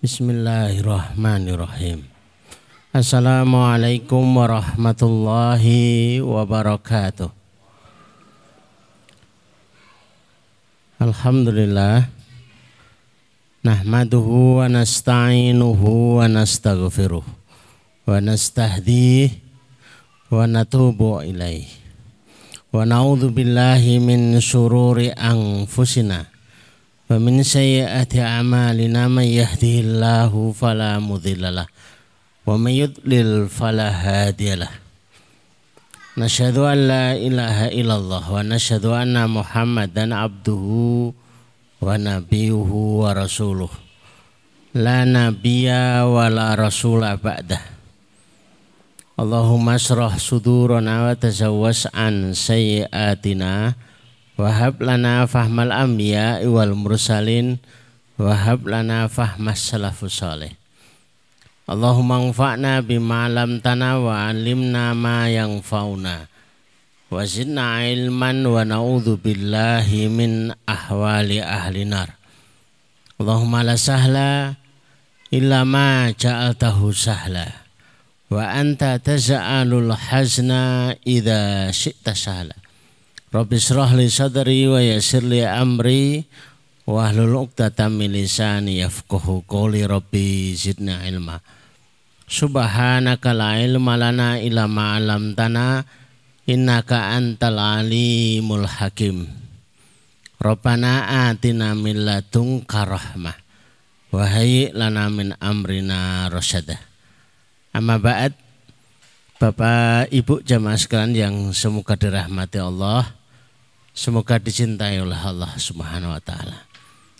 Bismillahirrahmanirrahim. Assalamualaikum warahmatullahi wabarakatuh. Alhamdulillah. Nahmaduhu wa nasta'inuhu wa nastaghfiruh. Wa nastahdih wa natubu ilaih. Wa na'udhu billahi min sururi anfusina ومن سيئات أعمالنا من يهده الله فلا مضل له ومن يضلل فلا هادي له نشهد أن لا إله إلا الله ونشهد أن محمدا عبده ونبيه ورسوله لا نبي ولا رسول بعده اللهم اشرح صدورنا وتزوس عن سيئاتنا Wahab lana fahmal anbiya wal mursalin. Wahab lana fahmas salafus salih. Allahumma anfa'na bima lam tana alimna ma yang fauna wa zidna ilman wa na'udhu billahi min ahwali ahli nar. Allahumma la sahla illa ma ja'altahu sahla. Wa anta taza'alul hazna idha syi'ta sahla Rabbi syrah li sadri wa yassir li amri wa hlul uqdatam min lisani yafqahu qawli rabbi zidna ilma. Subhanaka la ilma lana illa ma 'allamtana innaka antal alimul hakim. Rabbana atina min ladunka rahmah wa lana min amrina rasyada. Amma ba'd Bapak Ibu jamaah sekalian yang semoga dirahmati Allah Semoga dicintai oleh Allah Subhanahu wa taala.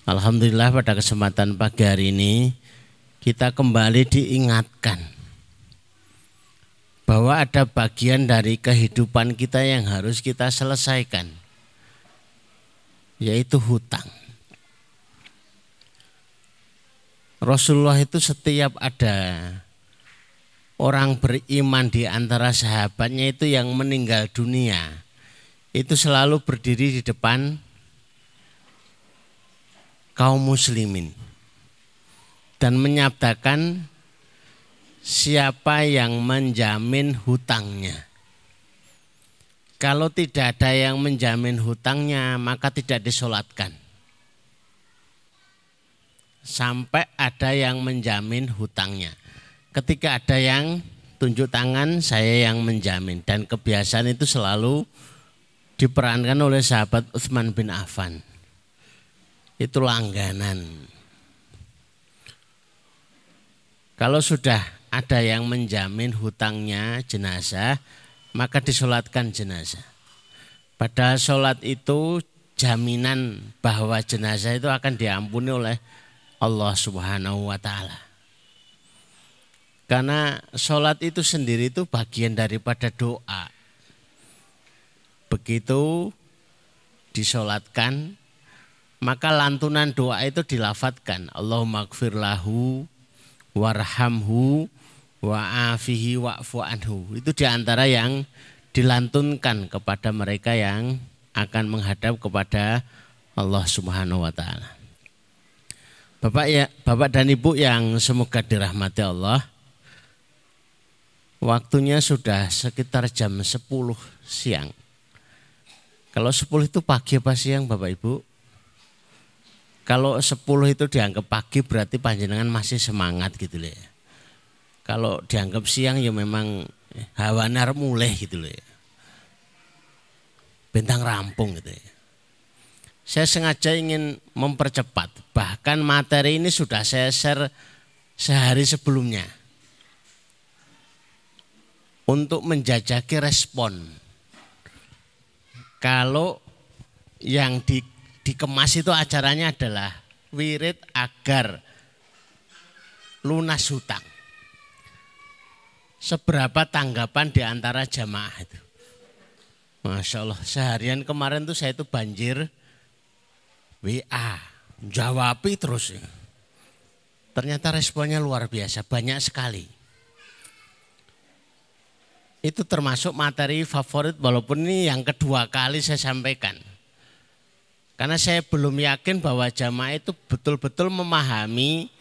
Alhamdulillah pada kesempatan pagi hari ini kita kembali diingatkan bahwa ada bagian dari kehidupan kita yang harus kita selesaikan yaitu hutang. Rasulullah itu setiap ada orang beriman di antara sahabatnya itu yang meninggal dunia itu selalu berdiri di depan kaum muslimin dan menyabdakan siapa yang menjamin hutangnya. Kalau tidak ada yang menjamin hutangnya, maka tidak disolatkan. Sampai ada yang menjamin hutangnya. Ketika ada yang tunjuk tangan, saya yang menjamin. Dan kebiasaan itu selalu diperankan oleh sahabat Utsman bin Affan. Itu langganan. Kalau sudah ada yang menjamin hutangnya jenazah, maka disolatkan jenazah. Pada sholat itu jaminan bahwa jenazah itu akan diampuni oleh Allah Subhanahu wa taala. Karena sholat itu sendiri itu bagian daripada doa begitu disolatkan maka lantunan doa itu dilafatkan Allahumma gfir lahu warhamhu wa'afihi wa'fu anhu itu di antara yang dilantunkan kepada mereka yang akan menghadap kepada Allah Subhanahu wa taala. Bapak ya, Bapak dan Ibu yang semoga dirahmati Allah. Waktunya sudah sekitar jam 10 siang. Kalau 10 itu pagi apa siang Bapak Ibu? Kalau 10 itu dianggap pagi berarti panjenengan masih semangat gitu loh ya. Kalau dianggap siang ya memang hawanar mulai gitu loh ya. Bentang rampung gitu ya. Saya sengaja ingin mempercepat. Bahkan materi ini sudah saya share sehari sebelumnya. Untuk menjajaki respon kalau yang di, dikemas itu acaranya adalah wirid agar lunas hutang. Seberapa tanggapan di antara jamaah itu? Masya Allah, seharian kemarin tuh saya itu banjir WA, jawabi terus. Ternyata responnya luar biasa, banyak sekali itu termasuk materi favorit walaupun ini yang kedua kali saya sampaikan. Karena saya belum yakin bahwa jamaah itu betul-betul memahami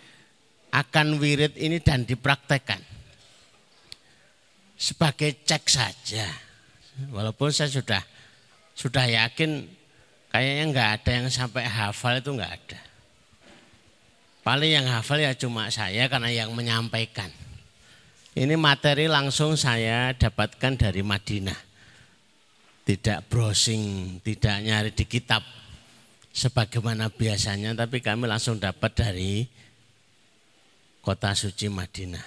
akan wirid ini dan dipraktekkan sebagai cek saja. Walaupun saya sudah sudah yakin kayaknya nggak ada yang sampai hafal itu nggak ada. Paling yang hafal ya cuma saya karena yang menyampaikan. Ini materi langsung saya dapatkan dari Madinah. Tidak browsing, tidak nyari di kitab sebagaimana biasanya, tapi kami langsung dapat dari kota suci Madinah.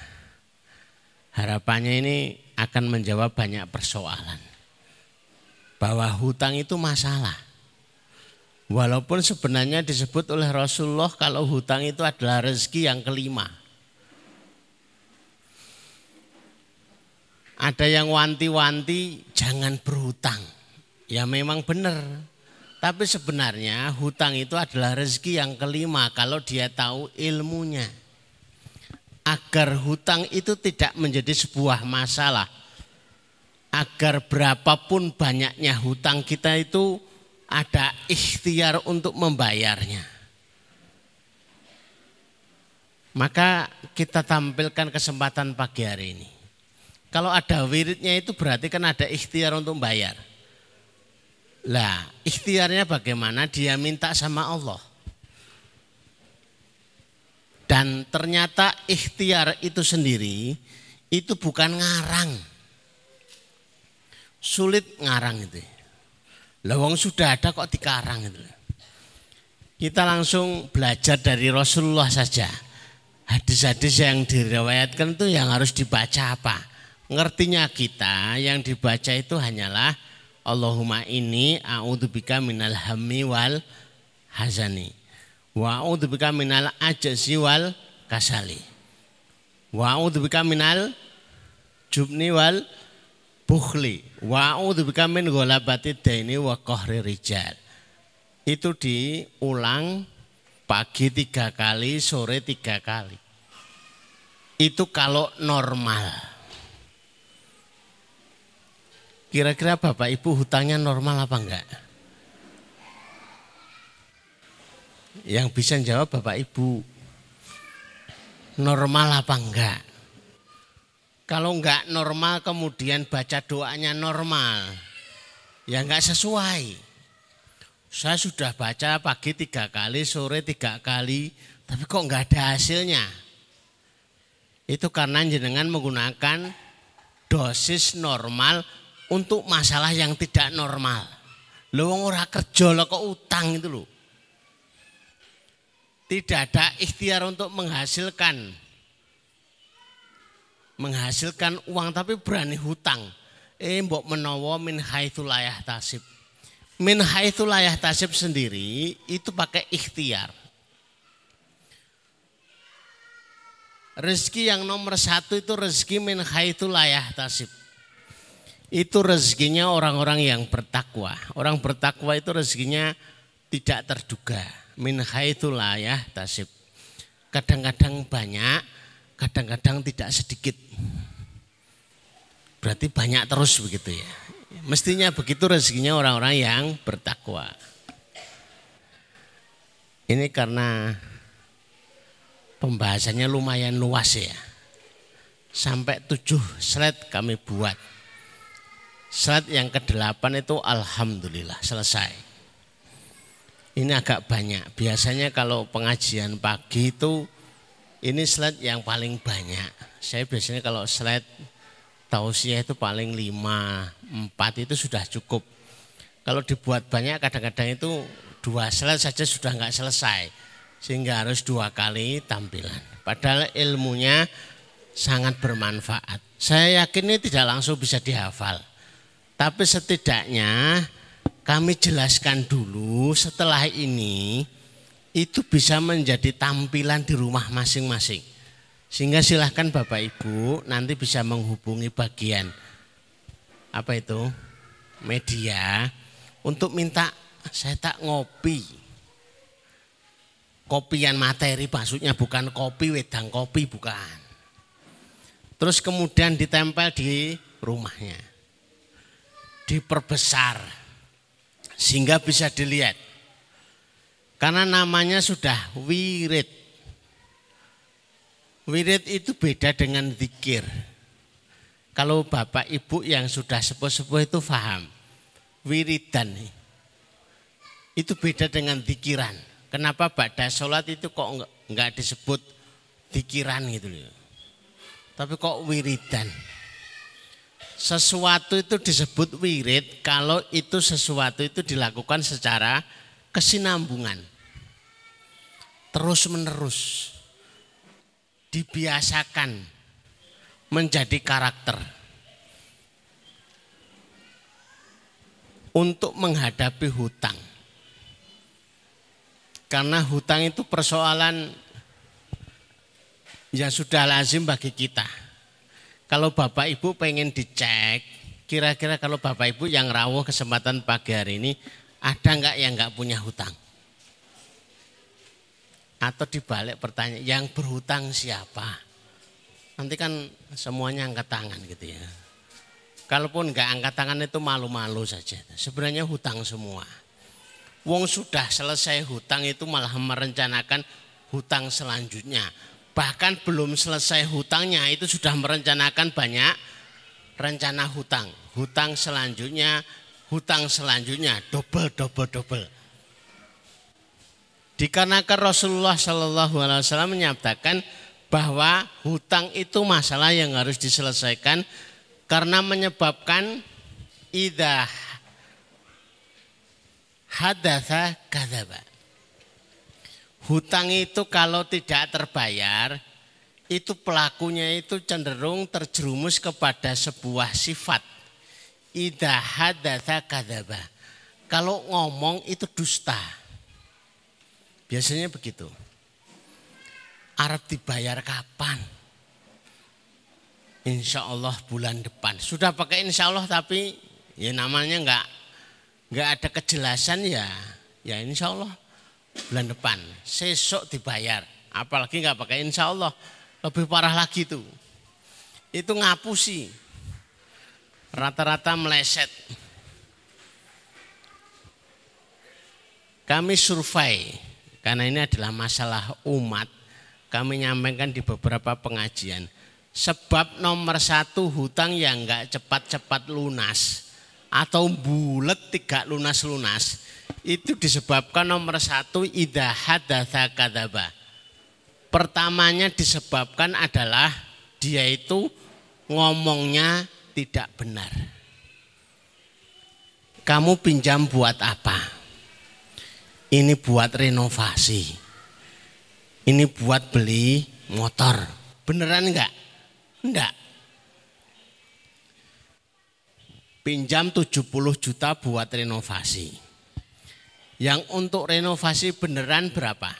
Harapannya ini akan menjawab banyak persoalan. Bahwa hutang itu masalah. Walaupun sebenarnya disebut oleh Rasulullah kalau hutang itu adalah rezeki yang kelima. Ada yang wanti-wanti jangan berhutang. Ya memang benar. Tapi sebenarnya hutang itu adalah rezeki yang kelima kalau dia tahu ilmunya agar hutang itu tidak menjadi sebuah masalah. Agar berapapun banyaknya hutang kita itu ada ikhtiar untuk membayarnya. Maka kita tampilkan kesempatan pagi hari ini. Kalau ada wiridnya itu berarti kan ada ikhtiar untuk bayar. Lah, ikhtiarnya bagaimana? Dia minta sama Allah. Dan ternyata ikhtiar itu sendiri itu bukan ngarang. Sulit ngarang itu. Lawang sudah ada kok dikarang itu. Kita langsung belajar dari Rasulullah saja. Hadis-hadis yang diriwayatkan itu yang harus dibaca apa? Ngertinya kita yang dibaca itu hanyalah Allahumma ini a'udzubika minal hammi wal hazani. Wa a'udzubika minal ajzi wal kasali. Wa a'udzubika minal jubni wal bukhli. Wa a'udzubika min ghalabati daini wa qahri rijal. Itu diulang pagi tiga kali, sore tiga kali. Itu kalau normal. Kira-kira Bapak Ibu hutangnya normal apa enggak? Yang bisa jawab Bapak Ibu. Normal apa enggak? Kalau enggak normal kemudian baca doanya normal. Ya enggak sesuai. Saya sudah baca pagi tiga kali, sore tiga kali, tapi kok enggak ada hasilnya. Itu karena jenengan menggunakan dosis normal untuk masalah yang tidak normal. Lu ora kerja kok utang itu loh tidak ada ikhtiar untuk menghasilkan menghasilkan uang tapi berani hutang. Eh mbok menawa min haitsu tasib. Min haitsu tasib sendiri itu pakai ikhtiar. Rezeki yang nomor satu itu rezeki min haitsu tasib. Itu rezekinya orang-orang yang bertakwa. Orang bertakwa itu rezekinya tidak terduga min haitsu ya tasib. Kadang-kadang banyak, kadang-kadang tidak sedikit. Berarti banyak terus begitu ya. Mestinya begitu rezekinya orang-orang yang bertakwa. Ini karena pembahasannya lumayan luas ya. Sampai tujuh slide kami buat. Slide yang ke-8 itu Alhamdulillah selesai. Ini agak banyak. Biasanya kalau pengajian pagi itu ini slide yang paling banyak. Saya biasanya kalau slide tausiah itu paling lima, empat itu sudah cukup. Kalau dibuat banyak kadang-kadang itu dua slide saja sudah nggak selesai. Sehingga harus dua kali tampilan. Padahal ilmunya sangat bermanfaat. Saya yakin ini tidak langsung bisa dihafal. Tapi setidaknya kami jelaskan dulu setelah ini itu bisa menjadi tampilan di rumah masing-masing. Sehingga silahkan Bapak Ibu nanti bisa menghubungi bagian apa itu media untuk minta saya tak ngopi. Kopian materi maksudnya bukan kopi wedang kopi bukan. Terus kemudian ditempel di rumahnya. Diperbesar sehingga bisa dilihat. Karena namanya sudah wirid. Wirid itu beda dengan zikir. Kalau bapak ibu yang sudah sepuh-sepuh itu faham. Wiridan itu beda dengan zikiran. Kenapa pada sholat itu kok enggak disebut zikiran gitu loh. Tapi kok wiridan. Sesuatu itu disebut wirid kalau itu sesuatu itu dilakukan secara kesinambungan. Terus menerus dibiasakan menjadi karakter untuk menghadapi hutang. Karena hutang itu persoalan yang sudah lazim bagi kita. Kalau Bapak Ibu pengen dicek, kira-kira kalau Bapak Ibu yang rawuh kesempatan pagi hari ini, ada nggak yang nggak punya hutang? Atau dibalik pertanyaan, yang berhutang siapa? Nanti kan semuanya angkat tangan gitu ya. Kalaupun nggak angkat tangan itu malu-malu saja. Sebenarnya hutang semua. Wong sudah selesai hutang itu malah merencanakan hutang selanjutnya. Bahkan belum selesai hutangnya itu sudah merencanakan banyak rencana hutang. Hutang selanjutnya, hutang selanjutnya, double, double, double. Dikarenakan Rasulullah Shallallahu Alaihi Wasallam menyatakan bahwa hutang itu masalah yang harus diselesaikan karena menyebabkan idah hadatha kadaba. Hutang itu kalau tidak terbayar, itu pelakunya itu cenderung terjerumus kepada sebuah sifat. Hadatha kadaba. Kalau ngomong itu dusta. Biasanya begitu. Arab dibayar kapan? Insya Allah bulan depan. Sudah pakai insya Allah tapi ya namanya nggak nggak ada kejelasan ya. Ya insya Allah bulan depan. Sesok dibayar. Apalagi nggak pakai insya Allah. Lebih parah lagi tuh. Itu ngapusi. Rata-rata meleset. Kami survei karena ini adalah masalah umat, kami nyampaikan di beberapa pengajian. Sebab nomor satu hutang yang enggak cepat-cepat lunas atau bulat tidak lunas-lunas itu disebabkan nomor satu idah hadatha kadaba. Pertamanya disebabkan adalah dia itu ngomongnya tidak benar. Kamu pinjam buat apa? ini buat renovasi. Ini buat beli motor. Beneran enggak? Enggak. Pinjam 70 juta buat renovasi. Yang untuk renovasi beneran berapa?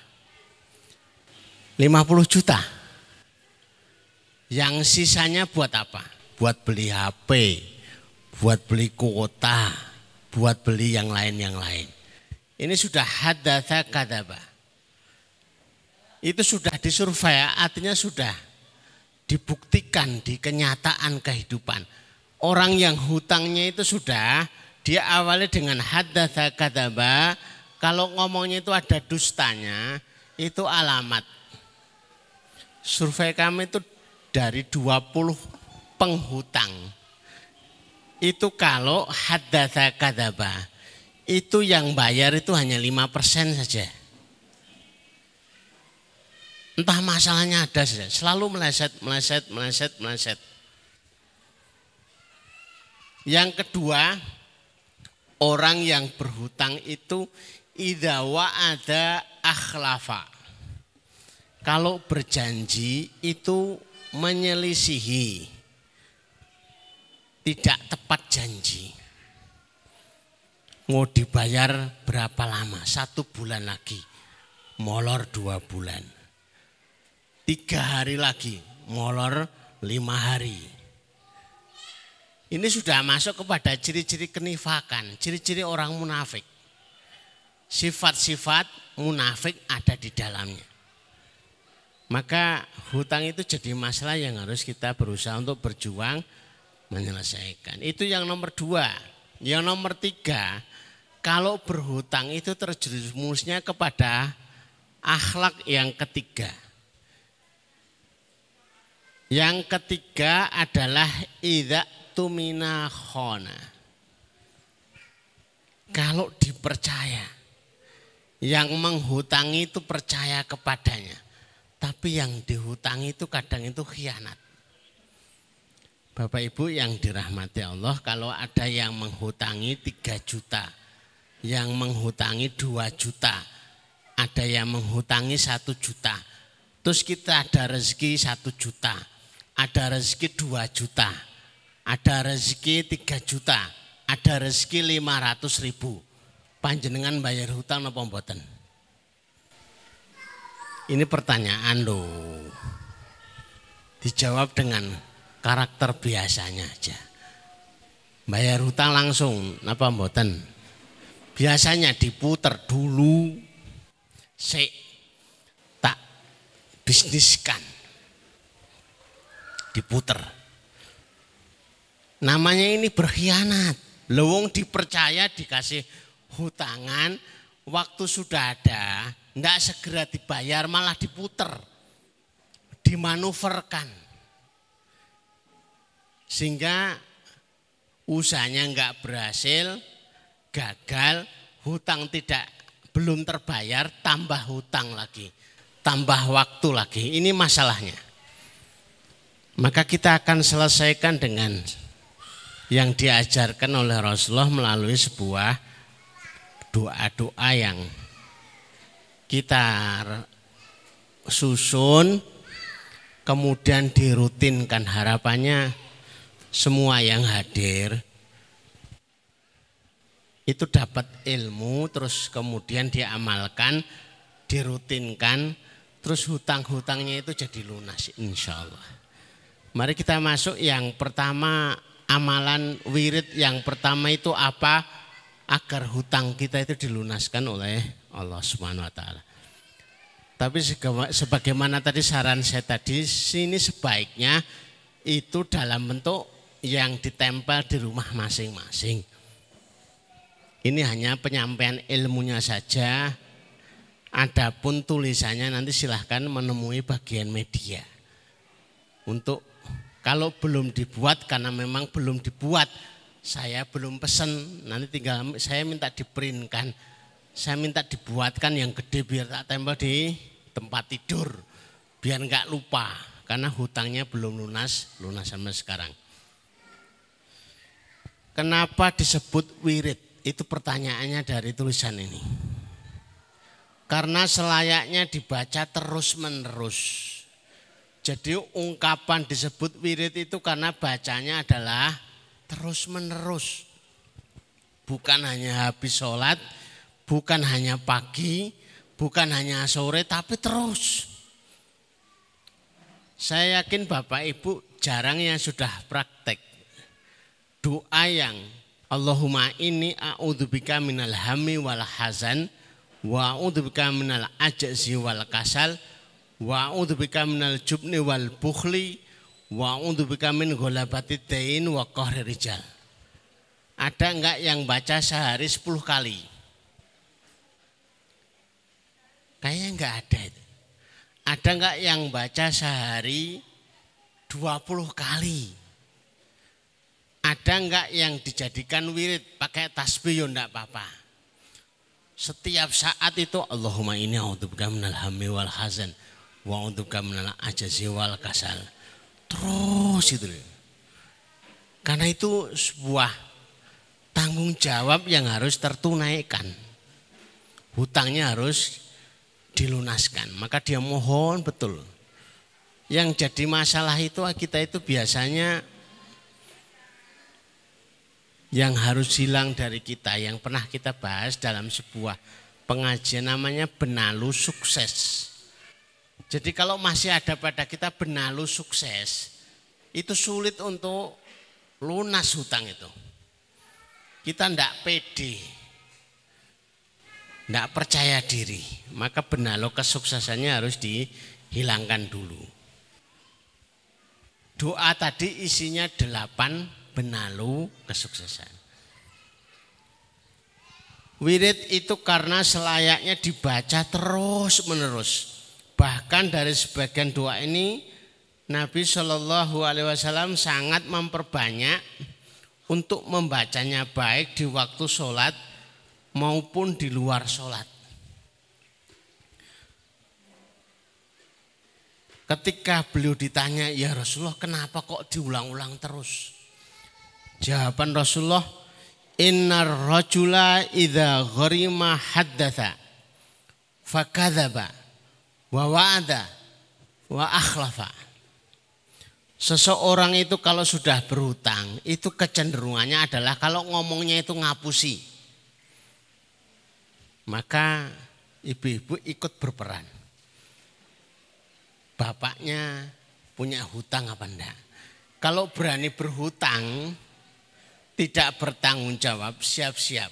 50 juta. Yang sisanya buat apa? Buat beli HP, buat beli kuota, buat beli yang lain-yang lain. Ini sudah hadatha kadaba. Itu sudah disurvei, artinya sudah dibuktikan di kenyataan kehidupan. Orang yang hutangnya itu sudah dia awalnya dengan hadatha kadaba. Kalau ngomongnya itu ada dustanya, itu alamat. Survei kami itu dari 20 penghutang. Itu kalau hadatha kadaba itu yang bayar itu hanya lima persen saja. Entah masalahnya ada saja, selalu meleset, meleset, meleset, meleset. Yang kedua, orang yang berhutang itu idawa ada akhlafa. Kalau berjanji itu menyelisihi, tidak tepat janji mau dibayar berapa lama? Satu bulan lagi, molor dua bulan. Tiga hari lagi, molor lima hari. Ini sudah masuk kepada ciri-ciri kenifakan, ciri-ciri orang munafik. Sifat-sifat munafik ada di dalamnya. Maka hutang itu jadi masalah yang harus kita berusaha untuk berjuang menyelesaikan. Itu yang nomor dua. Yang nomor tiga, kalau berhutang itu terjerumusnya kepada akhlak yang ketiga. Yang ketiga adalah idza tumina khona. Kalau dipercaya, yang menghutangi itu percaya kepadanya. Tapi yang dihutangi itu kadang itu khianat. Bapak Ibu yang dirahmati Allah, kalau ada yang menghutangi 3 juta, yang menghutangi 2 juta, ada yang menghutangi 1 juta, terus kita ada rezeki 1 juta, ada rezeki 2 juta, ada rezeki 3 juta, ada rezeki 500 ribu. Panjenengan bayar hutang apa mboten? Ini pertanyaan loh. Dijawab dengan karakter biasanya aja. Bayar hutang langsung, apa mboten? Biasanya diputer dulu, se tak bisniskan, diputer. Namanya ini berkhianat. Lewong dipercaya dikasih hutangan, waktu sudah ada, tidak segera dibayar malah diputer, dimanuverkan. Sehingga usahanya nggak berhasil, gagal, hutang tidak belum terbayar, tambah hutang lagi, tambah waktu lagi. Ini masalahnya. Maka kita akan selesaikan dengan yang diajarkan oleh Rasulullah melalui sebuah doa-doa yang kita susun kemudian dirutinkan harapannya semua yang hadir itu dapat ilmu terus kemudian diamalkan dirutinkan terus hutang-hutangnya itu jadi lunas insya Allah mari kita masuk yang pertama amalan wirid yang pertama itu apa? Agar hutang kita itu dilunaskan oleh Allah Subhanahu wa taala. Tapi sebagaimana tadi saran saya tadi, sini sebaiknya itu dalam bentuk yang ditempel di rumah masing-masing. Ini hanya penyampaian ilmunya saja. Adapun tulisannya nanti silahkan menemui bagian media untuk kalau belum dibuat karena memang belum dibuat, saya belum pesen, nanti tinggal saya minta diprintkan. Saya minta dibuatkan yang gede biar tak tempel di tempat tidur. Biar nggak lupa karena hutangnya belum lunas, lunas sampai sekarang. Kenapa disebut wirid? Itu pertanyaannya dari tulisan ini. Karena selayaknya dibaca terus-menerus jadi ungkapan disebut wirid itu karena bacanya adalah terus menerus. Bukan hanya habis sholat, bukan hanya pagi, bukan hanya sore, tapi terus. Saya yakin Bapak Ibu jarang yang sudah praktek. Doa yang Allahumma ini a'udzubika minal hami wal hazan wa a'udzubika minal ajzi wal kasal wa bika minal jubni wal bukhli wa bika min ghalabati dain wa rijal. Ada enggak yang baca sehari 10 kali? Kayaknya enggak ada. Ada enggak yang baca sehari 20 kali? Ada enggak yang dijadikan wirid pakai tasbih ya enggak apa-apa. Setiap saat itu Allahumma ini a'udzubika minal hammi wal hazan wa untuk menala aja wal kasal. Terus itu. Karena itu sebuah tanggung jawab yang harus tertunaikan. Hutangnya harus dilunaskan. Maka dia mohon betul. Yang jadi masalah itu kita itu biasanya yang harus hilang dari kita yang pernah kita bahas dalam sebuah pengajian namanya benalu sukses. Jadi kalau masih ada pada kita benalu sukses, itu sulit untuk lunas hutang itu. Kita tidak pede, tidak percaya diri, maka benalu kesuksesannya harus dihilangkan dulu. Doa tadi isinya delapan benalu kesuksesan. Wirid itu karena selayaknya dibaca terus menerus. Bahkan dari sebagian doa ini Nabi Shallallahu Alaihi Wasallam sangat memperbanyak untuk membacanya baik di waktu sholat maupun di luar sholat. Ketika beliau ditanya, ya Rasulullah kenapa kok diulang-ulang terus? Jawaban Rasulullah, Innar rajula idha gharima haddatha fakadhaba wa wa'ada wa akhlafa. Seseorang itu kalau sudah berhutang, itu kecenderungannya adalah kalau ngomongnya itu ngapusi. Maka ibu-ibu ikut berperan bapaknya punya hutang apa enggak. Kalau berani berhutang, tidak bertanggung jawab, siap-siap.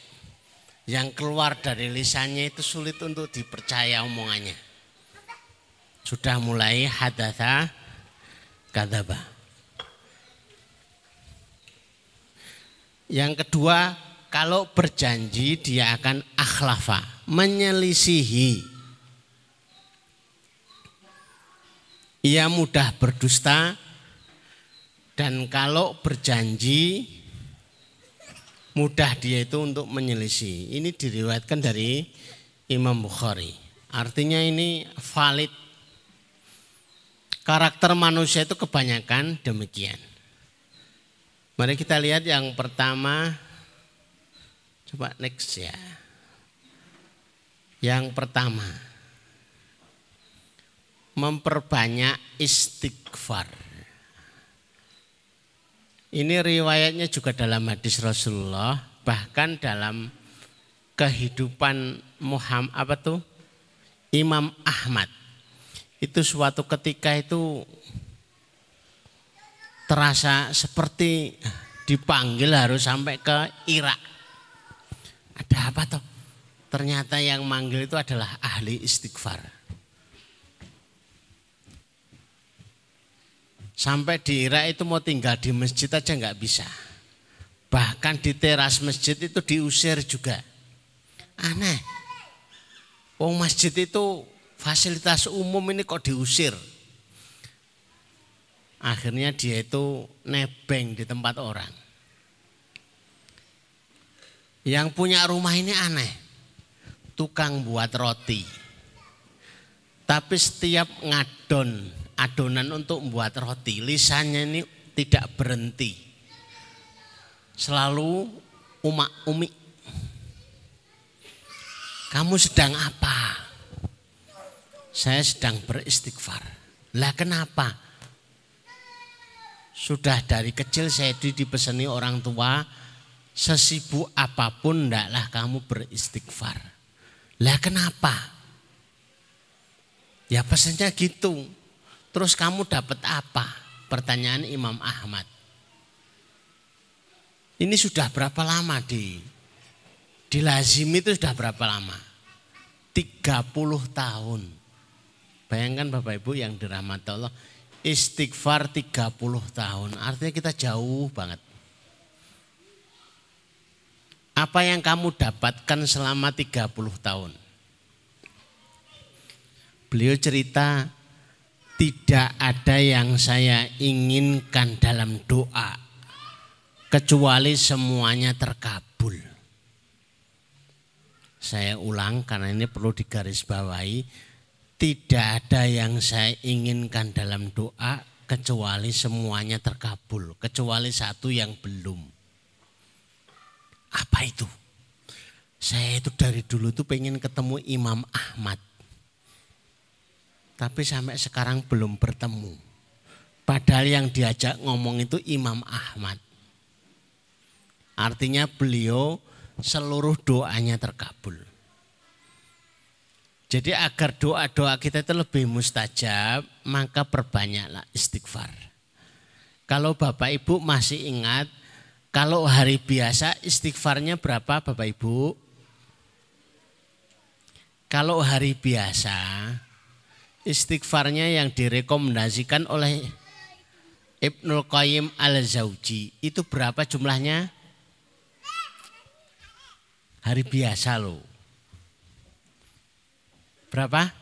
Yang keluar dari lisannya itu sulit untuk dipercaya omongannya. Sudah mulai hadatha kadaba. Yang kedua, kalau berjanji dia akan akhlafa, menyelisihi Ia mudah berdusta dan kalau berjanji mudah dia itu untuk menyelisih. Ini diriwayatkan dari Imam Bukhari. Artinya ini valid. Karakter manusia itu kebanyakan demikian. Mari kita lihat yang pertama. Coba next ya. Yang pertama memperbanyak istighfar. Ini riwayatnya juga dalam hadis Rasulullah, bahkan dalam kehidupan Muhammad apa tuh? Imam Ahmad. Itu suatu ketika itu terasa seperti dipanggil harus sampai ke Irak. Ada apa tuh? Ternyata yang manggil itu adalah ahli istighfar. Sampai di Irak itu mau tinggal di masjid aja nggak bisa. Bahkan di teras masjid itu diusir juga. Aneh. Wong masjid itu fasilitas umum ini kok diusir. Akhirnya dia itu nebeng di tempat orang. Yang punya rumah ini aneh. Tukang buat roti. Tapi setiap ngadon adonan untuk membuat roti. Lisannya ini tidak berhenti. Selalu umak umi. Kamu sedang apa? Saya sedang beristighfar. Lah kenapa? Sudah dari kecil saya dipesani orang tua, sesibuk apa pun ndaklah kamu beristighfar. Lah kenapa? Ya pesannya gitu. Terus kamu dapat apa? Pertanyaan Imam Ahmad. Ini sudah berapa lama di di lazim itu sudah berapa lama? 30 tahun. Bayangkan Bapak Ibu yang dirahmati Allah, istighfar 30 tahun. Artinya kita jauh banget. Apa yang kamu dapatkan selama 30 tahun? Beliau cerita tidak ada yang saya inginkan dalam doa kecuali semuanya terkabul. Saya ulang karena ini perlu digarisbawahi, tidak ada yang saya inginkan dalam doa kecuali semuanya terkabul, kecuali satu yang belum. Apa itu? Saya itu dari dulu tuh pengen ketemu Imam Ahmad tapi sampai sekarang belum bertemu. Padahal yang diajak ngomong itu Imam Ahmad. Artinya beliau seluruh doanya terkabul. Jadi agar doa-doa kita itu lebih mustajab, maka perbanyaklah istighfar. Kalau Bapak Ibu masih ingat, kalau hari biasa istighfarnya berapa Bapak Ibu? Kalau hari biasa istighfarnya yang direkomendasikan oleh Ibnul Qayyim al-Zawji itu berapa jumlahnya? Hari biasa loh. Berapa? 40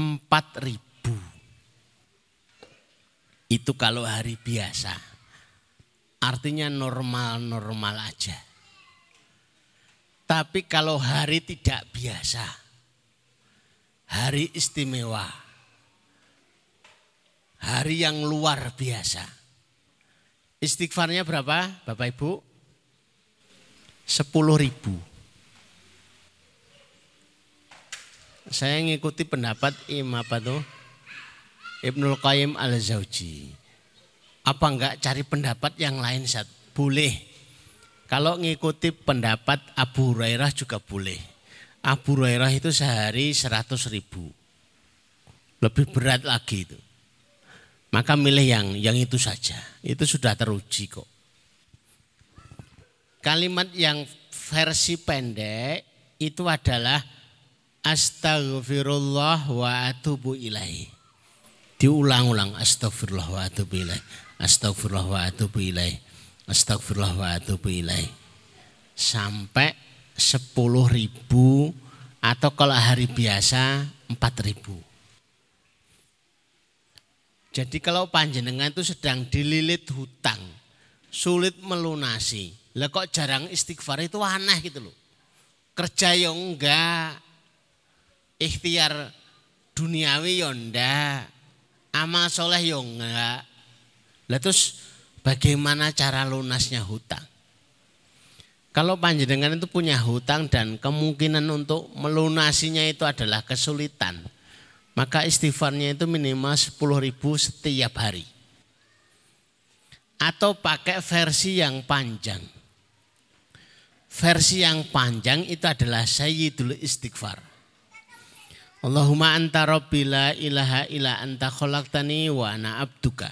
empat ribu. Itu kalau hari biasa. Artinya normal-normal aja. Tapi kalau hari tidak biasa, hari istimewa, hari yang luar biasa. Istighfarnya berapa Bapak Ibu? Sepuluh ribu. Saya ngikuti pendapat Imam apa tuh? Ibnul Qayyim al-Zawji. Apa enggak cari pendapat yang lain saat boleh. Kalau ngikuti pendapat Abu Hurairah juga boleh. Abu Hurairah itu sehari 100 ribu. Lebih berat lagi itu. Maka milih yang yang itu saja. Itu sudah teruji kok. Kalimat yang versi pendek itu adalah astagfirullah wa atubu ilaih. Diulang-ulang astagfirullah wa atubu ilaih. Astagfirullah wa atubu ilaih. Astagfirullah wa atubu ilaih. Sampai sepuluh ribu atau kalau hari biasa empat ribu. Jadi kalau panjenengan itu sedang dililit hutang, sulit melunasi. Lah kok jarang istighfar itu aneh gitu loh. Kerja yang enggak, ikhtiar duniawi ya amal soleh ya enggak. Lah terus bagaimana cara lunasnya hutang? Kalau panjenengan itu punya hutang dan kemungkinan untuk melunasinya itu adalah kesulitan maka istighfarnya itu minimal 10 ribu setiap hari. Atau pakai versi yang panjang. Versi yang panjang itu adalah Sayyidul Istighfar. Allahumma anta rabbi la ilaha illa anta khalaqtani wa ana abduka.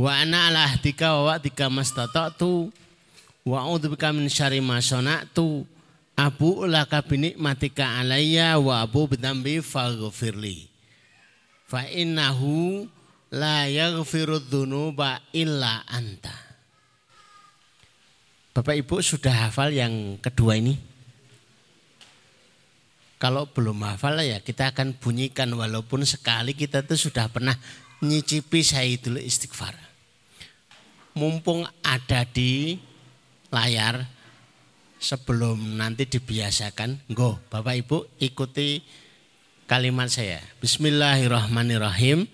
Wa ana ala ahdika wa wa'dika mastata'tu wa a'udzubika min syarri ma sana'tu. Abu ulaka binikmatika alayya wa abu bidambi faghfirli fa innahu la yaghfiru dzunuba illa anta. Bapak Ibu sudah hafal yang kedua ini? Kalau belum hafal ya kita akan bunyikan walaupun sekali kita tuh sudah pernah nyicipi Sayyidul Istighfar. Mumpung ada di layar sebelum nanti dibiasakan, go Bapak Ibu ikuti kalimat saya. Bismillahirrahmanirrahim.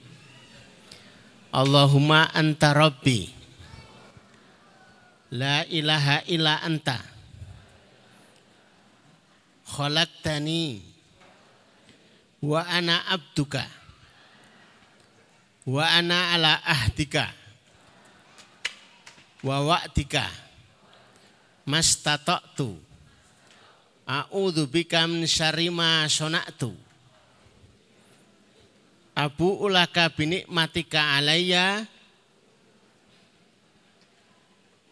Allahumma anta rabbi. La ilaha illa anta. Khalaqtani wa ana abduka. Wa ana ala ahdika. Wa wa'dika. Mastata'tu. A'udzu bika min syarri ma sona'tu Abu ulaka binikmatika alayya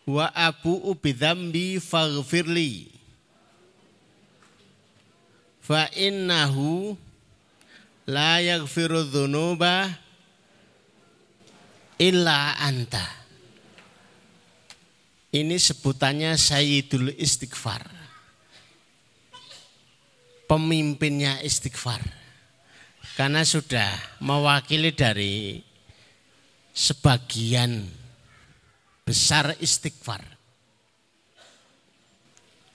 wa abu ubidhambi faghfirli fa innahu la yaghfiru dhunuba illa anta. Ini sebutannya Sayyidul Istighfar. Pemimpinnya istighfar. Karena sudah mewakili dari sebagian besar istighfar.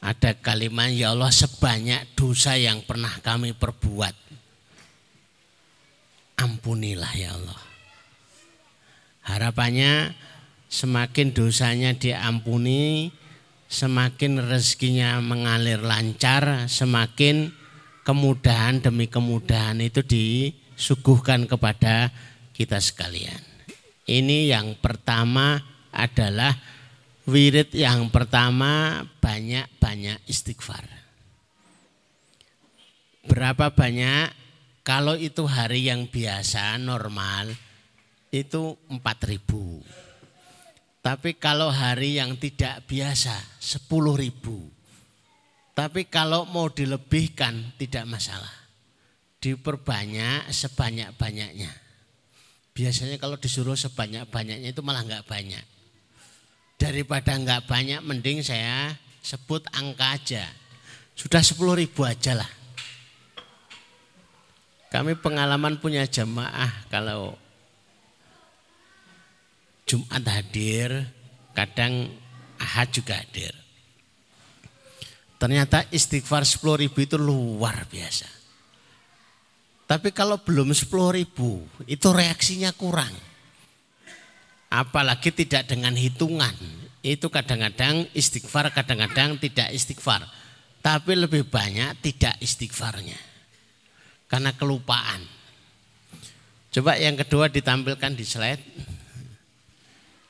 Ada kalimat ya Allah sebanyak dosa yang pernah kami perbuat. Ampunilah ya Allah. Harapannya semakin dosanya diampuni, semakin rezekinya mengalir lancar, semakin kemudahan demi kemudahan itu disuguhkan kepada kita sekalian. Ini yang pertama adalah wirid yang pertama banyak-banyak istighfar. Berapa banyak? Kalau itu hari yang biasa normal itu 4000. Tapi kalau hari yang tidak biasa 10000. Tapi kalau mau dilebihkan tidak masalah. Diperbanyak sebanyak-banyaknya. Biasanya kalau disuruh sebanyak-banyaknya itu malah nggak banyak. Daripada nggak banyak mending saya sebut angka aja. Sudah 10 ribu aja lah. Kami pengalaman punya jamaah kalau Jumat hadir, kadang Ahad juga hadir. Ternyata istighfar 10 ribu itu luar biasa. Tapi kalau belum 10 ribu itu reaksinya kurang. Apalagi tidak dengan hitungan. Itu kadang-kadang istighfar, kadang-kadang tidak istighfar. Tapi lebih banyak tidak istighfarnya. Karena kelupaan. Coba yang kedua ditampilkan di slide.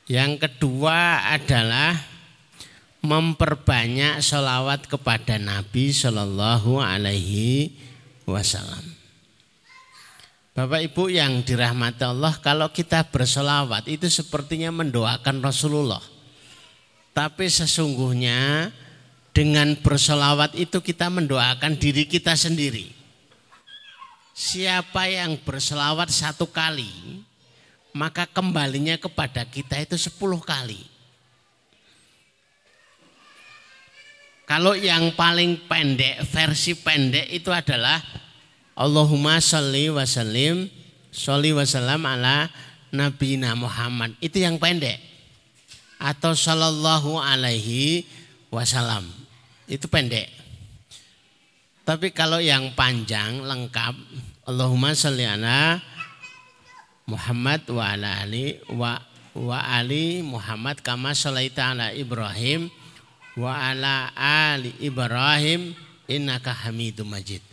Yang kedua adalah memperbanyak sholawat kepada Nabi Shallallahu Alaihi Wasallam. Bapak Ibu yang dirahmati Allah, kalau kita bersolawat itu sepertinya mendoakan Rasulullah. Tapi sesungguhnya dengan bersolawat itu kita mendoakan diri kita sendiri. Siapa yang bersolawat satu kali, maka kembalinya kepada kita itu sepuluh kali. Kalau yang paling pendek, versi pendek itu adalah Allahumma sholli wa sallim, sholli wa sallam ala Nabi Muhammad. Itu yang pendek. Atau sallallahu alaihi wasallam. Itu pendek. Tapi kalau yang panjang, lengkap. Allahumma sholli ala Muhammad wa ala ali wa wa ali Muhammad kama sholaita ala Ibrahim wa ala ali Ibrahim innaka Hamidum Majid.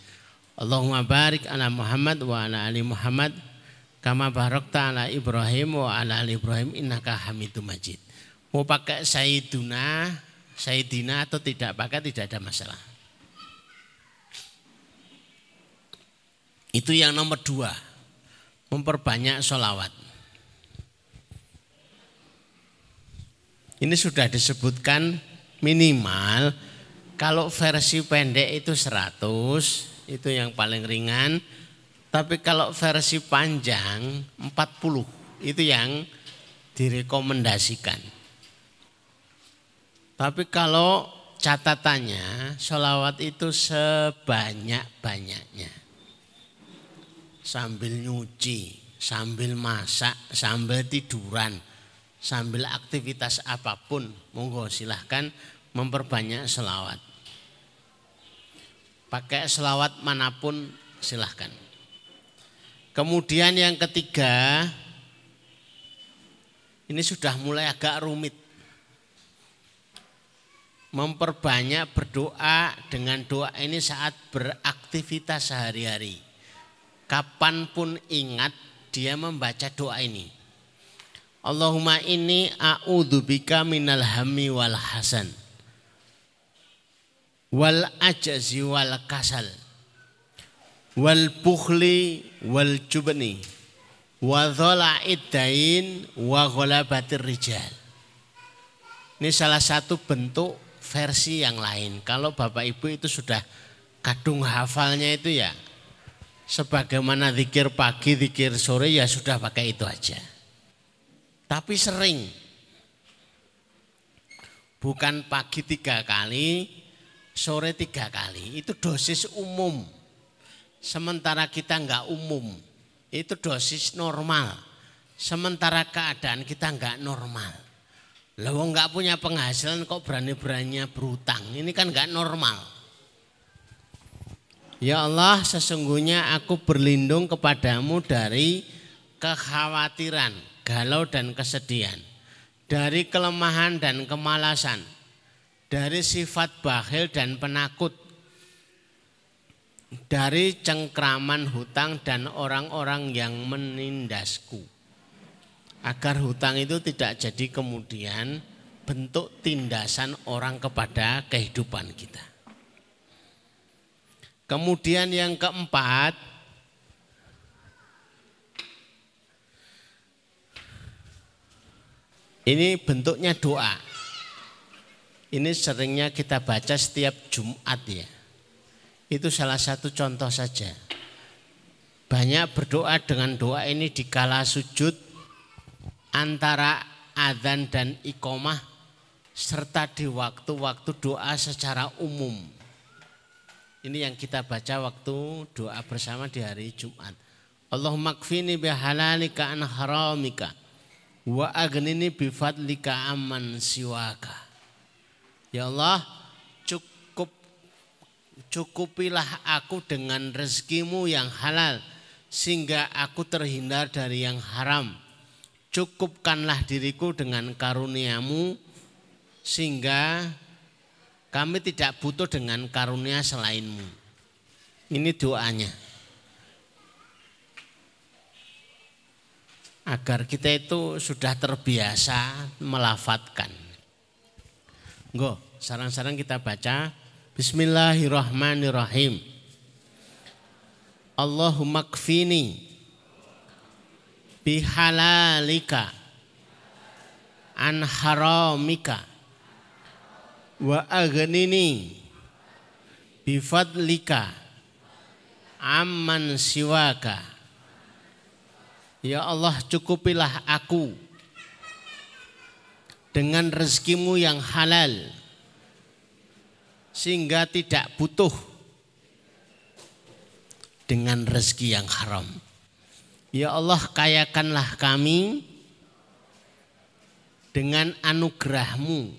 Allahumma barik ala Muhammad wa ala ali Muhammad kama barakta ala Ibrahim wa ala ali Ibrahim innaka Hamidum Majid. Mau pakai Sayyiduna, Sayyidina atau tidak pakai tidak ada masalah. Itu yang nomor dua, memperbanyak sholawat. Ini sudah disebutkan minimal kalau versi pendek itu 100 itu yang paling ringan. Tapi kalau versi panjang 40 itu yang direkomendasikan. Tapi kalau catatannya sholawat itu sebanyak-banyaknya. Sambil nyuci sambil masak sambil tiduran sambil aktivitas apa pun monggo silahkan memperbanyak selawat pakai selawat mana pun silahkan. Kemudian yang ketiga ini sudah mulai agak rumit. Memperbanyak berdoa dengan doa ini saat beraktivitas sehari-hari. Kapan pun ingat dia membaca doa ini. Allahumma ini a'udzubika minal hammi wal hasan wal ajazi wal kasal wal bukhli wal jubni wa dhala'id dain wa ghalabatir rijal. Ini salah satu bentuk versi yang lain. Kalau Bapak Ibu itu sudah kadung hafalnya itu ya sebagaimana zikir pagi, zikir sore ya sudah pakai itu aja. Tapi sering. Bukan pagi tiga kali, sore tiga kali. Itu dosis umum. Sementara kita enggak umum. Itu dosis normal. Sementara keadaan kita enggak normal. Lalu enggak punya penghasilan kok berani-beraninya berutang. Ini kan enggak normal. Ya Allah sesungguhnya aku berlindung kepadamu dari kekhawatiran galau dan kesedihan, dari kelemahan dan kemalasan, dari sifat bakhil dan penakut, dari cengkraman hutang dan orang-orang yang menindasku. Agar hutang itu tidak jadi kemudian bentuk tindasan orang kepada kehidupan kita. Kemudian yang keempat, Ini bentuknya doa. Ini seringnya kita baca setiap Jumat ya. Itu salah satu contoh saja. Banyak berdoa dengan doa ini di kala sujud antara adzan dan ikomah serta di waktu-waktu doa secara umum. Ini yang kita baca waktu doa bersama di hari Jumat. Allahumma kfini bihalalika an haramika wa agnini bifadlika amman siwaka. Ya Allah, cukup cukupilah aku dengan rezekimu yang halal sehingga aku terhindar dari yang haram. Cukupkanlah diriku dengan karuniamu sehingga kami tidak butuh dengan karunia selainmu. Ini doanya. agar kita itu sudah terbiasa melafatkan. Go, sarang-sarang kita baca Bismillahirrahmanirrahim. Allahumma kfini bihalalika an haramika wa aghnini bifadlika amman siwaka Ya Allah cukupilah aku dengan rezekimu yang halal sehingga tidak butuh dengan rezeki yang haram. Ya Allah kayakanlah kami dengan anugerahmu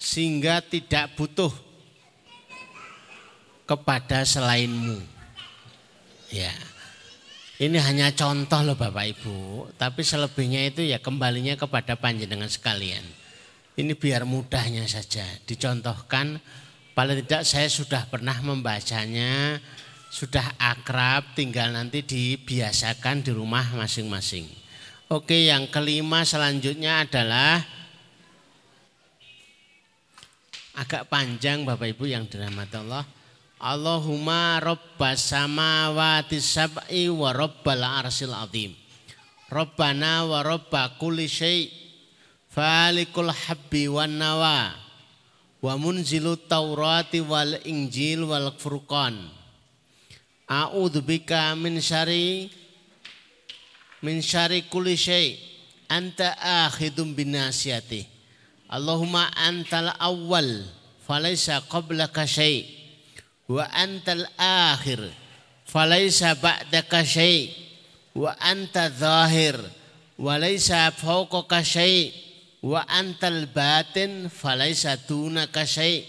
sehingga tidak butuh kepada selainmu. Ya. Ini hanya contoh loh Bapak Ibu, tapi selebihnya itu ya kembalinya kepada panjenengan sekalian. Ini biar mudahnya saja dicontohkan. Paling tidak saya sudah pernah membacanya, sudah akrab, tinggal nanti dibiasakan di rumah masing-masing. Oke, yang kelima selanjutnya adalah agak panjang Bapak Ibu yang dirahmati Allah. Allahumma rabbas samawati sab'i wa rabbal arsil azim. Rabbana wa rabba kulli syai' falikul habbi wan nawa wa munzilu taurati wal injil wal furqan. A'udzu bika min syari min syari kulli syai' anta akhidum binasiyati. Allahumma antal awwal falaysa qablaka syai' wa antal akhir falaisa ba'daka syai. Wa anta zahir wa laisa fawqaka syai. Wa antal batin falaisa dunaka syai.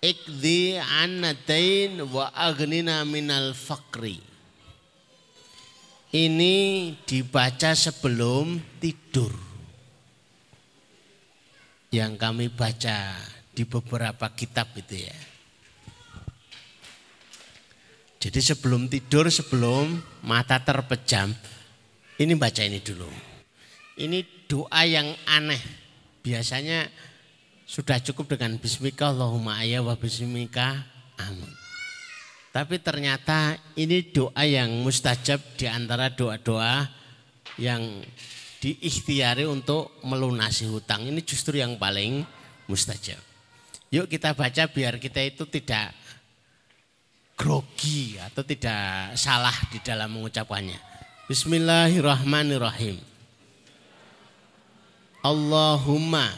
Ikdi anna dain wa aghnina minal faqri. Ini dibaca sebelum tidur. Yang kami baca di beberapa kitab itu ya jadi sebelum tidur, sebelum mata terpejam, ini baca ini dulu. Ini doa yang aneh. Biasanya sudah cukup dengan bismika Allahumma ayya wa bismika amin. Tapi ternyata ini doa yang mustajab di antara doa-doa yang diikhtiari untuk melunasi hutang. Ini justru yang paling mustajab. Yuk kita baca biar kita itu tidak grogi atau tidak salah di dalam mengucapkannya. Bismillahirrahmanirrahim. Allahumma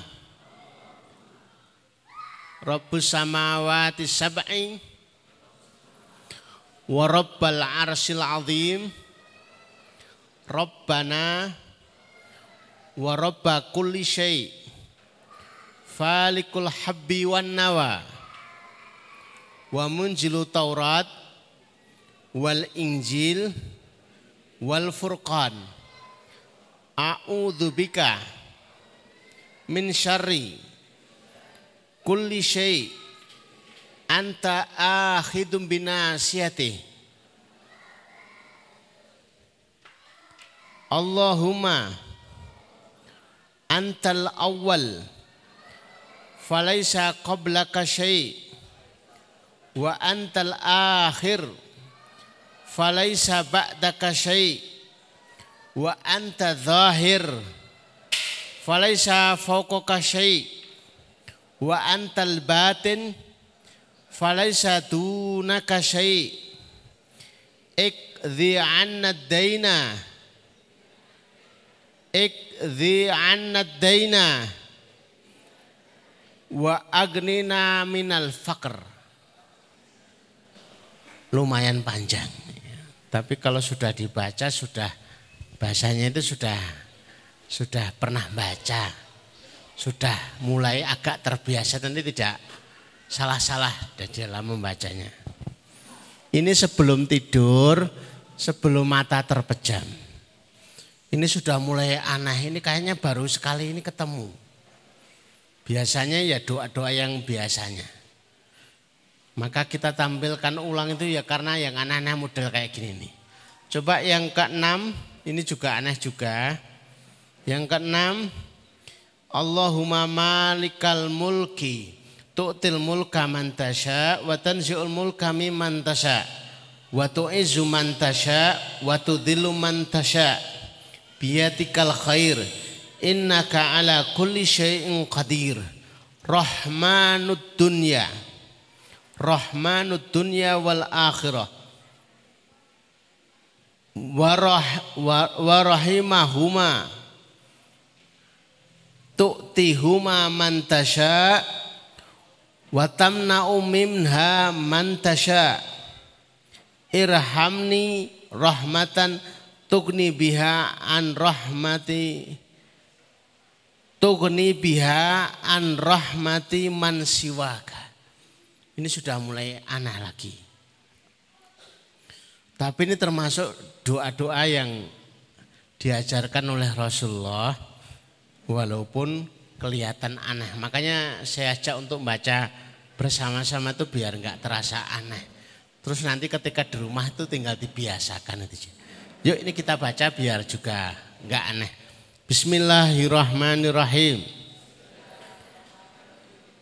Rabbus samawati sab'i wa rabbal arsil azim Rabbana wa rabba kulli syai' falikul habbi wan nawa wa munjilu Taurat wal Injil wal Furqan. A'udzu bika min syarri kulli syai anta akhidum binasiyati. Allahumma antal awwal falaisa qablaka syai' wa antal akhir falaisa ba'daka syai. Wa anta zahir falaisa fawqaka syai. Wa antal batin falaisa dunaka syai. Ikdhi anna daina ikdhi anna daina wa agnina minal faqr lumayan panjang. Tapi kalau sudah dibaca sudah bahasanya itu sudah sudah pernah baca, sudah mulai agak terbiasa nanti tidak salah-salah dalam membacanya. Ini sebelum tidur, sebelum mata terpejam. Ini sudah mulai aneh, ini kayaknya baru sekali ini ketemu. Biasanya ya doa-doa yang biasanya. Maka kita tampilkan ulang itu ya karena yang aneh-aneh model kayak gini nih. Coba yang keenam, ini juga aneh juga. Yang keenam, Allahumma malikal mulki tu'til mulka man tasha wa tanzi'ul mulka mimman tasha wa tu'izzu man tasha wa tudhillu man tasha biyatikal khair innaka ala kulli syai'in qadir rahmanud dunya rahmanud dunya wal akhirah. Warah warahimahuma tu'tihuma man tasha' wa minha man irhamni rahmatan tugni biha an rahmati tugni biha an rahmati man siwaka ini sudah mulai aneh lagi tapi ini termasuk doa-doa yang diajarkan oleh Rasulullah walaupun kelihatan aneh. Makanya saya ajak untuk membaca bersama-sama itu biar nggak terasa aneh. Terus nanti ketika di rumah itu tinggal dibiasakan itu. Yuk ini kita baca biar juga nggak aneh. Bismillahirrahmanirrahim.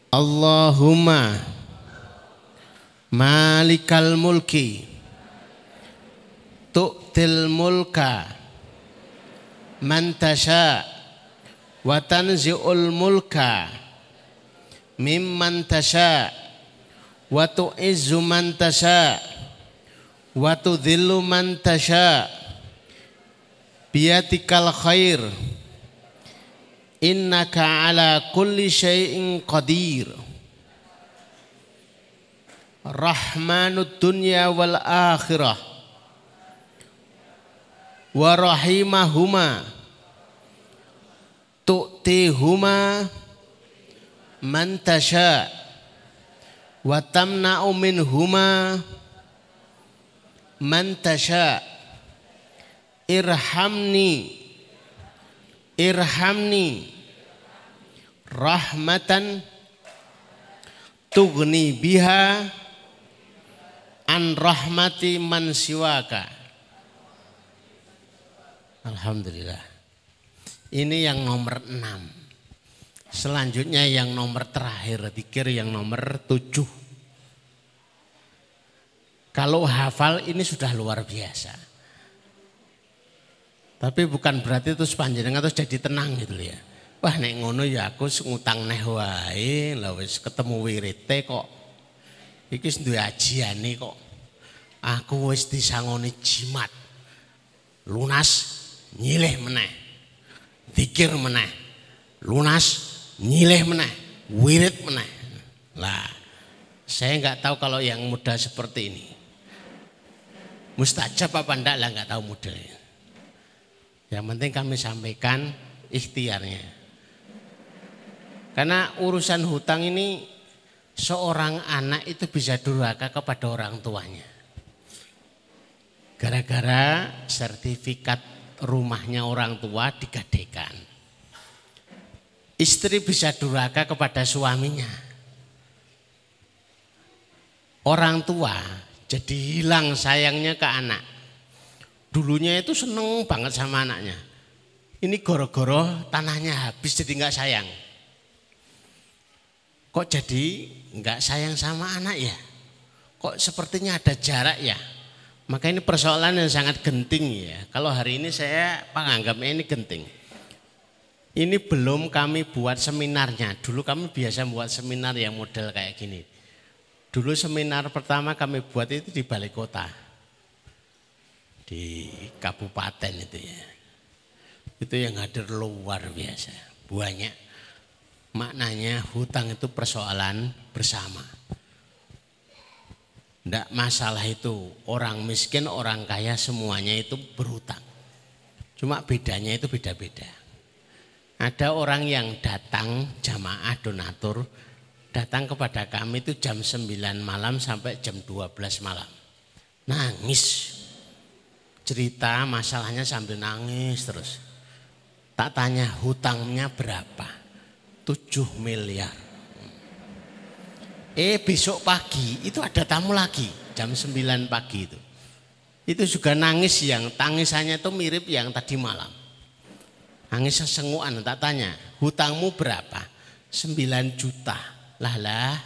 Allahumma malikal mulki. Tu'til mulka. Man tasha' wa mulka. Mimman tasha. Wa tu'izzu man tasha. Wa tudhillu man tasha. Biyatikal khair. Innaka ala kulli syai'in qadir rahmanud dunya wal akhirah. Wa rahimahuma. Tu'tihuma man tasha. Wa tamna'u minhuma man tasha. Irhamni. Irhamni. Rahmatan tugni biha an rahmati man siwaka Alhamdulillah ini yang nomor enam. Selanjutnya yang nomor terakhir, pikir yang nomor tujuh. Kalau hafal ini sudah luar biasa. Tapi bukan berarti itu sepanjang terus jadi tenang gitu ya. Wah nek ngono ya aku ngutang neh wae, lah wis ketemu wirite kok. Iki duwe ajiane kok. Aku wis disangoni jimat. Lunas nyilih meneh. Zikir meneh. Lunas nyileh meneh. Wirid meneh. Lah saya nggak tahu kalau yang muda seperti ini. Mustajab apa enggak lah nggak tahu modelnya yang penting kami sampaikan ikhtiarnya. Karena urusan hutang ini seorang anak itu bisa durhaka kepada orang tuanya gara-gara sertifikat rumahnya orang tua digadekan. Istri bisa durhaka kepada suaminya. Orang tua jadi hilang sayangnya ke anak. Dulunya itu seneng banget sama anaknya. Ini goro-goro tanahnya habis jadi nggak sayang. Kok jadi nggak sayang sama anak ya? Kok sepertinya ada jarak ya? Maka ini persoalan yang sangat genting ya. Kalau hari ini saya menganggapnya ini genting. Ini belum kami buat seminarnya. Dulu kami biasa buat seminar yang model kayak gini. Dulu seminar pertama kami buat itu di balai kota. Di kabupaten itu ya. Itu yang hadir luar biasa. Banyak. Maknanya hutang itu persoalan bersama Tidak masalah itu orang miskin, orang kaya semuanya itu berhutang. Cuma bedanya itu beda-beda. Ada orang yang datang jamaah donatur datang kepada kami itu jam 9 malam sampai jam 12 malam. Nangis. Cerita masalahnya sambil nangis terus. Tak tanya hutangnya berapa? 7 miliar. Eh besok pagi itu ada tamu lagi jam 9 pagi itu. Itu juga nangis yang tangisannya itu mirip yang tadi malam. Nangis senguan tak tanya, hutangmu berapa? 9 juta. Lah lah.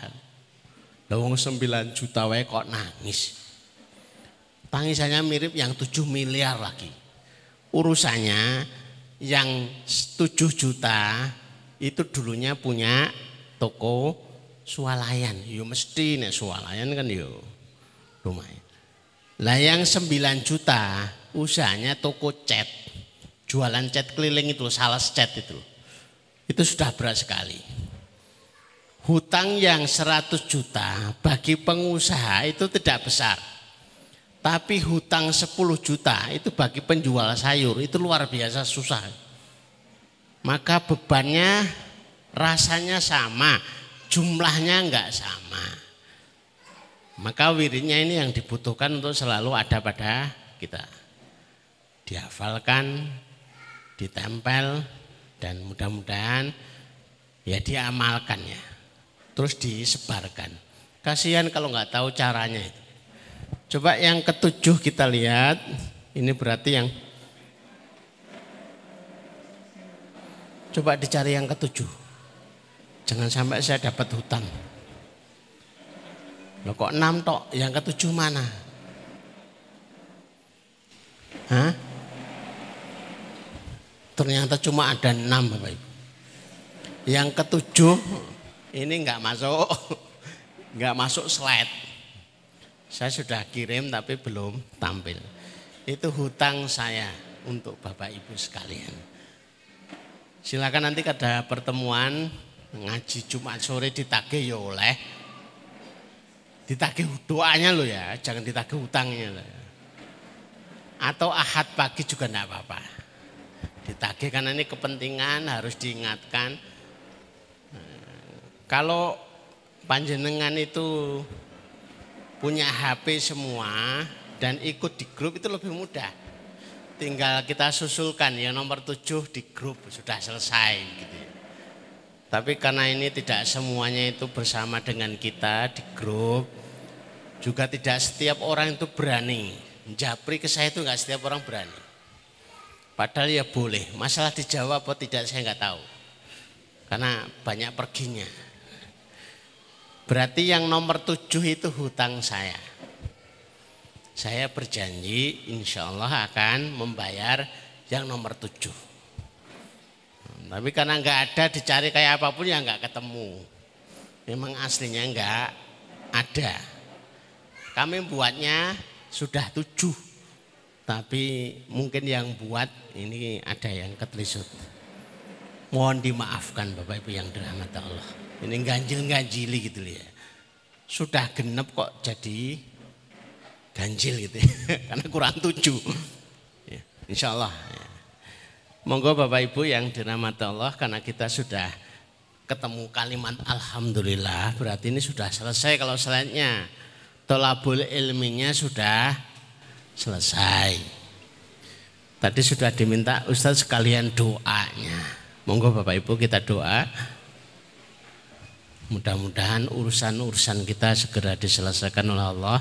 Lawang 9 juta wae kok nangis. Tangisannya mirip yang 7 miliar lagi. Urusannya yang 7 juta itu dulunya punya toko swalayan. Yo mesti nih swalayan kan yo lumayan. Lah yang 9 juta usahanya toko cat jualan cat keliling itu, sales cat itu. Itu sudah berat sekali. Hutang yang 100 juta bagi pengusaha itu tidak besar. Tapi hutang 10 juta itu bagi penjual sayur itu luar biasa susah. Maka bebannya rasanya sama, jumlahnya enggak sama. Maka wiridnya ini yang dibutuhkan untuk selalu ada pada kita. Dihafalkan, ditempel dan mudah-mudahan ya diamalkan ya. Terus disebarkan. Kasihan kalau nggak tahu caranya. Coba yang ketujuh kita lihat. Ini berarti yang Coba dicari yang ketujuh. Jangan sampai saya dapat hutang. Loh kok enam tok? Yang ketujuh mana? Hah? Ternyata cuma ada enam Bapak Ibu. Yang ketujuh ini nggak masuk, nggak masuk slide. Saya sudah kirim tapi belum tampil. Itu hutang saya untuk Bapak Ibu sekalian. Silakan nanti ada pertemuan ngaji Jumat sore ditagih ya oleh. Ditagih doanya loh ya, jangan ditagih hutangnya. Atau ahad pagi juga enggak apa-apa ditagih karena ini kepentingan harus diingatkan. Kalau panjenengan itu punya HP semua dan ikut di grup itu lebih mudah. Tinggal kita susulkan ya nomor tujuh di grup sudah selesai gitu. Tapi karena ini tidak semuanya itu bersama dengan kita di grup, juga tidak setiap orang itu berani. Japri ke saya itu nggak setiap orang berani. Padahal ya boleh. Masalah dijawab atau tidak saya nggak tahu. Karena banyak perginya. Berarti yang nomor tujuh itu hutang saya. Saya berjanji insya Allah akan membayar yang nomor tujuh. Tapi karena nggak ada dicari kayak apa pun ya nggak ketemu. Memang aslinya nggak ada. Kami buatnya sudah tujuh tapi mungkin yang buat ini ada yang ketelisut. Mohon dimaafkan Bapak Ibu yang dirahmati Allah. Ini ganjil-ganjili gitu ya. Sudah genep kok jadi ganjil gitu ya. Karena kurang tujuh. Ya, insya Allah. Ya. Monggo Bapak Ibu yang dirahmati Allah karena kita sudah ketemu kalimat Alhamdulillah berarti ini sudah selesai kalau selanjutnya tolabul ilminya sudah selesai. Tadi sudah diminta Ustadz sekalian doanya. Monggo Bapak Ibu kita doa. Mudah-mudahan urusan-urusan kita segera diselesaikan oleh Allah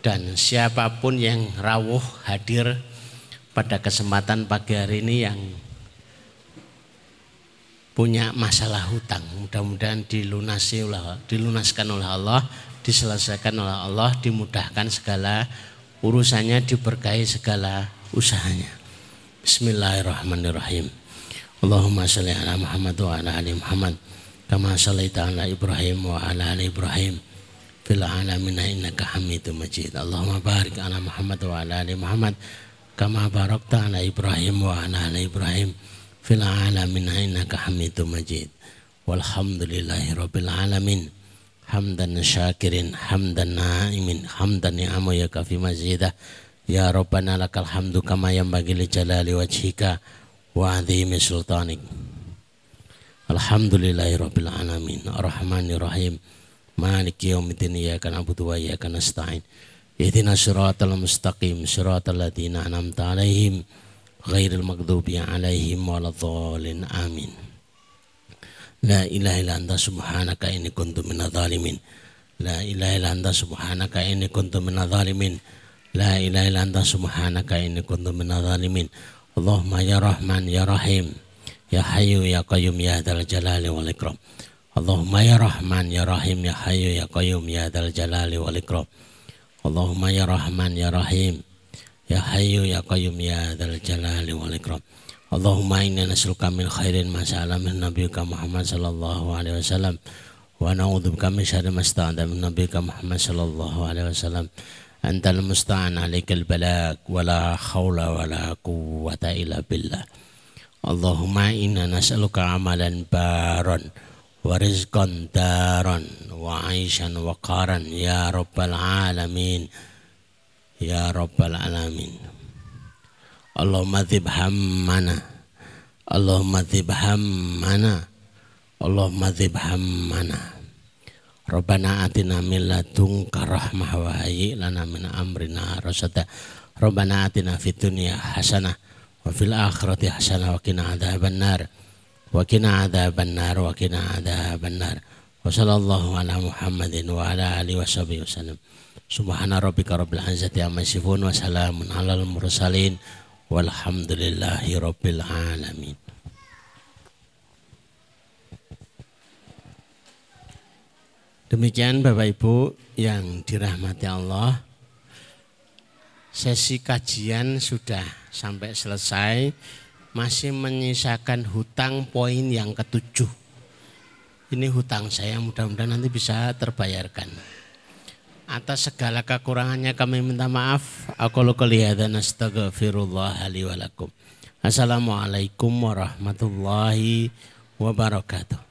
dan siapa pun yang rawuh hadir pada kesempatan pagi hari ini yang punya masalah hutang mudah-mudahan dilunasi oleh dilunaskan oleh Allah diselesaikan oleh Allah dimudahkan segala urusannya diberkahi segala usahanya. Bismillahirrahmanirrahim. Allahumma salli ala Muhammad wa ala ali Muhammad kama sallaita ala Ibrahim wa ala ali Ibrahim fil alamin innaka Hamidum Majid. Allahumma barik ala Muhammad wa ala ali Muhammad kama barakta ala Ibrahim wa ala ali Ibrahim fil alamin innaka Hamidum Majid. Walhamdulillahi rabbil alamin. hamdan syakirin hamdan na'imin hamdan ni'amu ya kafi mazidah ya rabbana lakal hamdu kama yanbaghi li jalali wajhika wa azimi sultanik alhamdulillahi rabbil alamin arrahmanir rahim maliki yaumiddin iyyaka na'budu wa iyyaka nasta'in ihdina siratal mustaqim siratal ladzina an'amta alaihim ghairil maghdubi alaihim waladdallin amin La ilaha illa anta subhanaka inni kuntu minadh dhalimin. La ilaha illa anta subhanaka inni kuntu minadh dhalimin. La ilaha illa anta subhanaka inni kuntu minadh dhalimin. Allahumma ya Rahman ya Rahim. Ya Hayyu ya Qayyum ya Dzal Jalali wal Ikram. Allahumma ya Rahman ya Rahim ya Hayyu ya Qayyum ya Dzal Jalali wal Ikram. Allahumma ya Rahman ya Rahim. Ya Hayyu ya Qayyum ya Dzal Jalali wal Ikram. Allahumma inna nas'aluka min khairin ma sa'ala min nabiyyika Muhammad sallallahu alaihi wasallam wa na'udzubika min syarri ma sta'ada min nabiyyika Muhammad sallallahu alaihi wasallam antal musta'an alaikal balak wa la haula wa la quwwata illa billah Allahumma inna nas'aluka amalan baron wa rizqan daron wa wa qaran ya rabbal alamin ya rabbal alamin Allahumma dzib hammana Allahumma dzib hammana Allahumma dzib hammana Rabbana atina min ladunka rahmah wa hayyi lana min amrina Rabbana atina fid dunya hasanah wa fil akhirati hasanah wa qina adzaban nar wa qina adzaban nar wa ala Muhammadin wa ala alihi wa sahbihi wasallam Subhana rabbika rabbil izzati amma yasifun wa salamun alal mursalin Walhamdulillahi Rabbil Alamin. Demikian Bapak Ibu yang dirahmati Allah. Sesi kajian sudah sampai selesai. Masih menyisakan hutang poin yang ketujuh. Ini hutang saya mudah-mudahan nanti bisa terbayarkan. Atas segala kekurangannya kami minta maaf. Aku li walakum. Assalamualaikum warahmatullahi wabarakatuh.